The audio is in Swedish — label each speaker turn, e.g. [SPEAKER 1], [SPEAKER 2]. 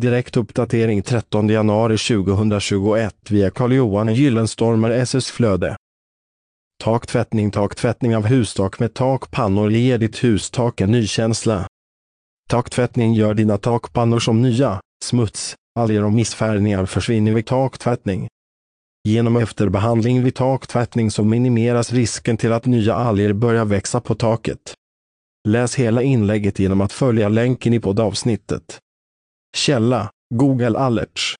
[SPEAKER 1] Direkt uppdatering 13 januari 2021 via Carl-Johan Gyllenstormer SS Flöde. Taktvättning Taktvättning av hustak med takpannor ger ditt hustak en ny känsla. Taktvättning gör dina takpannor som nya, smuts, alger och missfärgningar försvinner vid taktvättning. Genom efterbehandling vid taktvättning så minimeras risken till att nya alger börjar växa på taket. Läs hela inlägget genom att följa länken i poddavsnittet. Källa Google Alerts.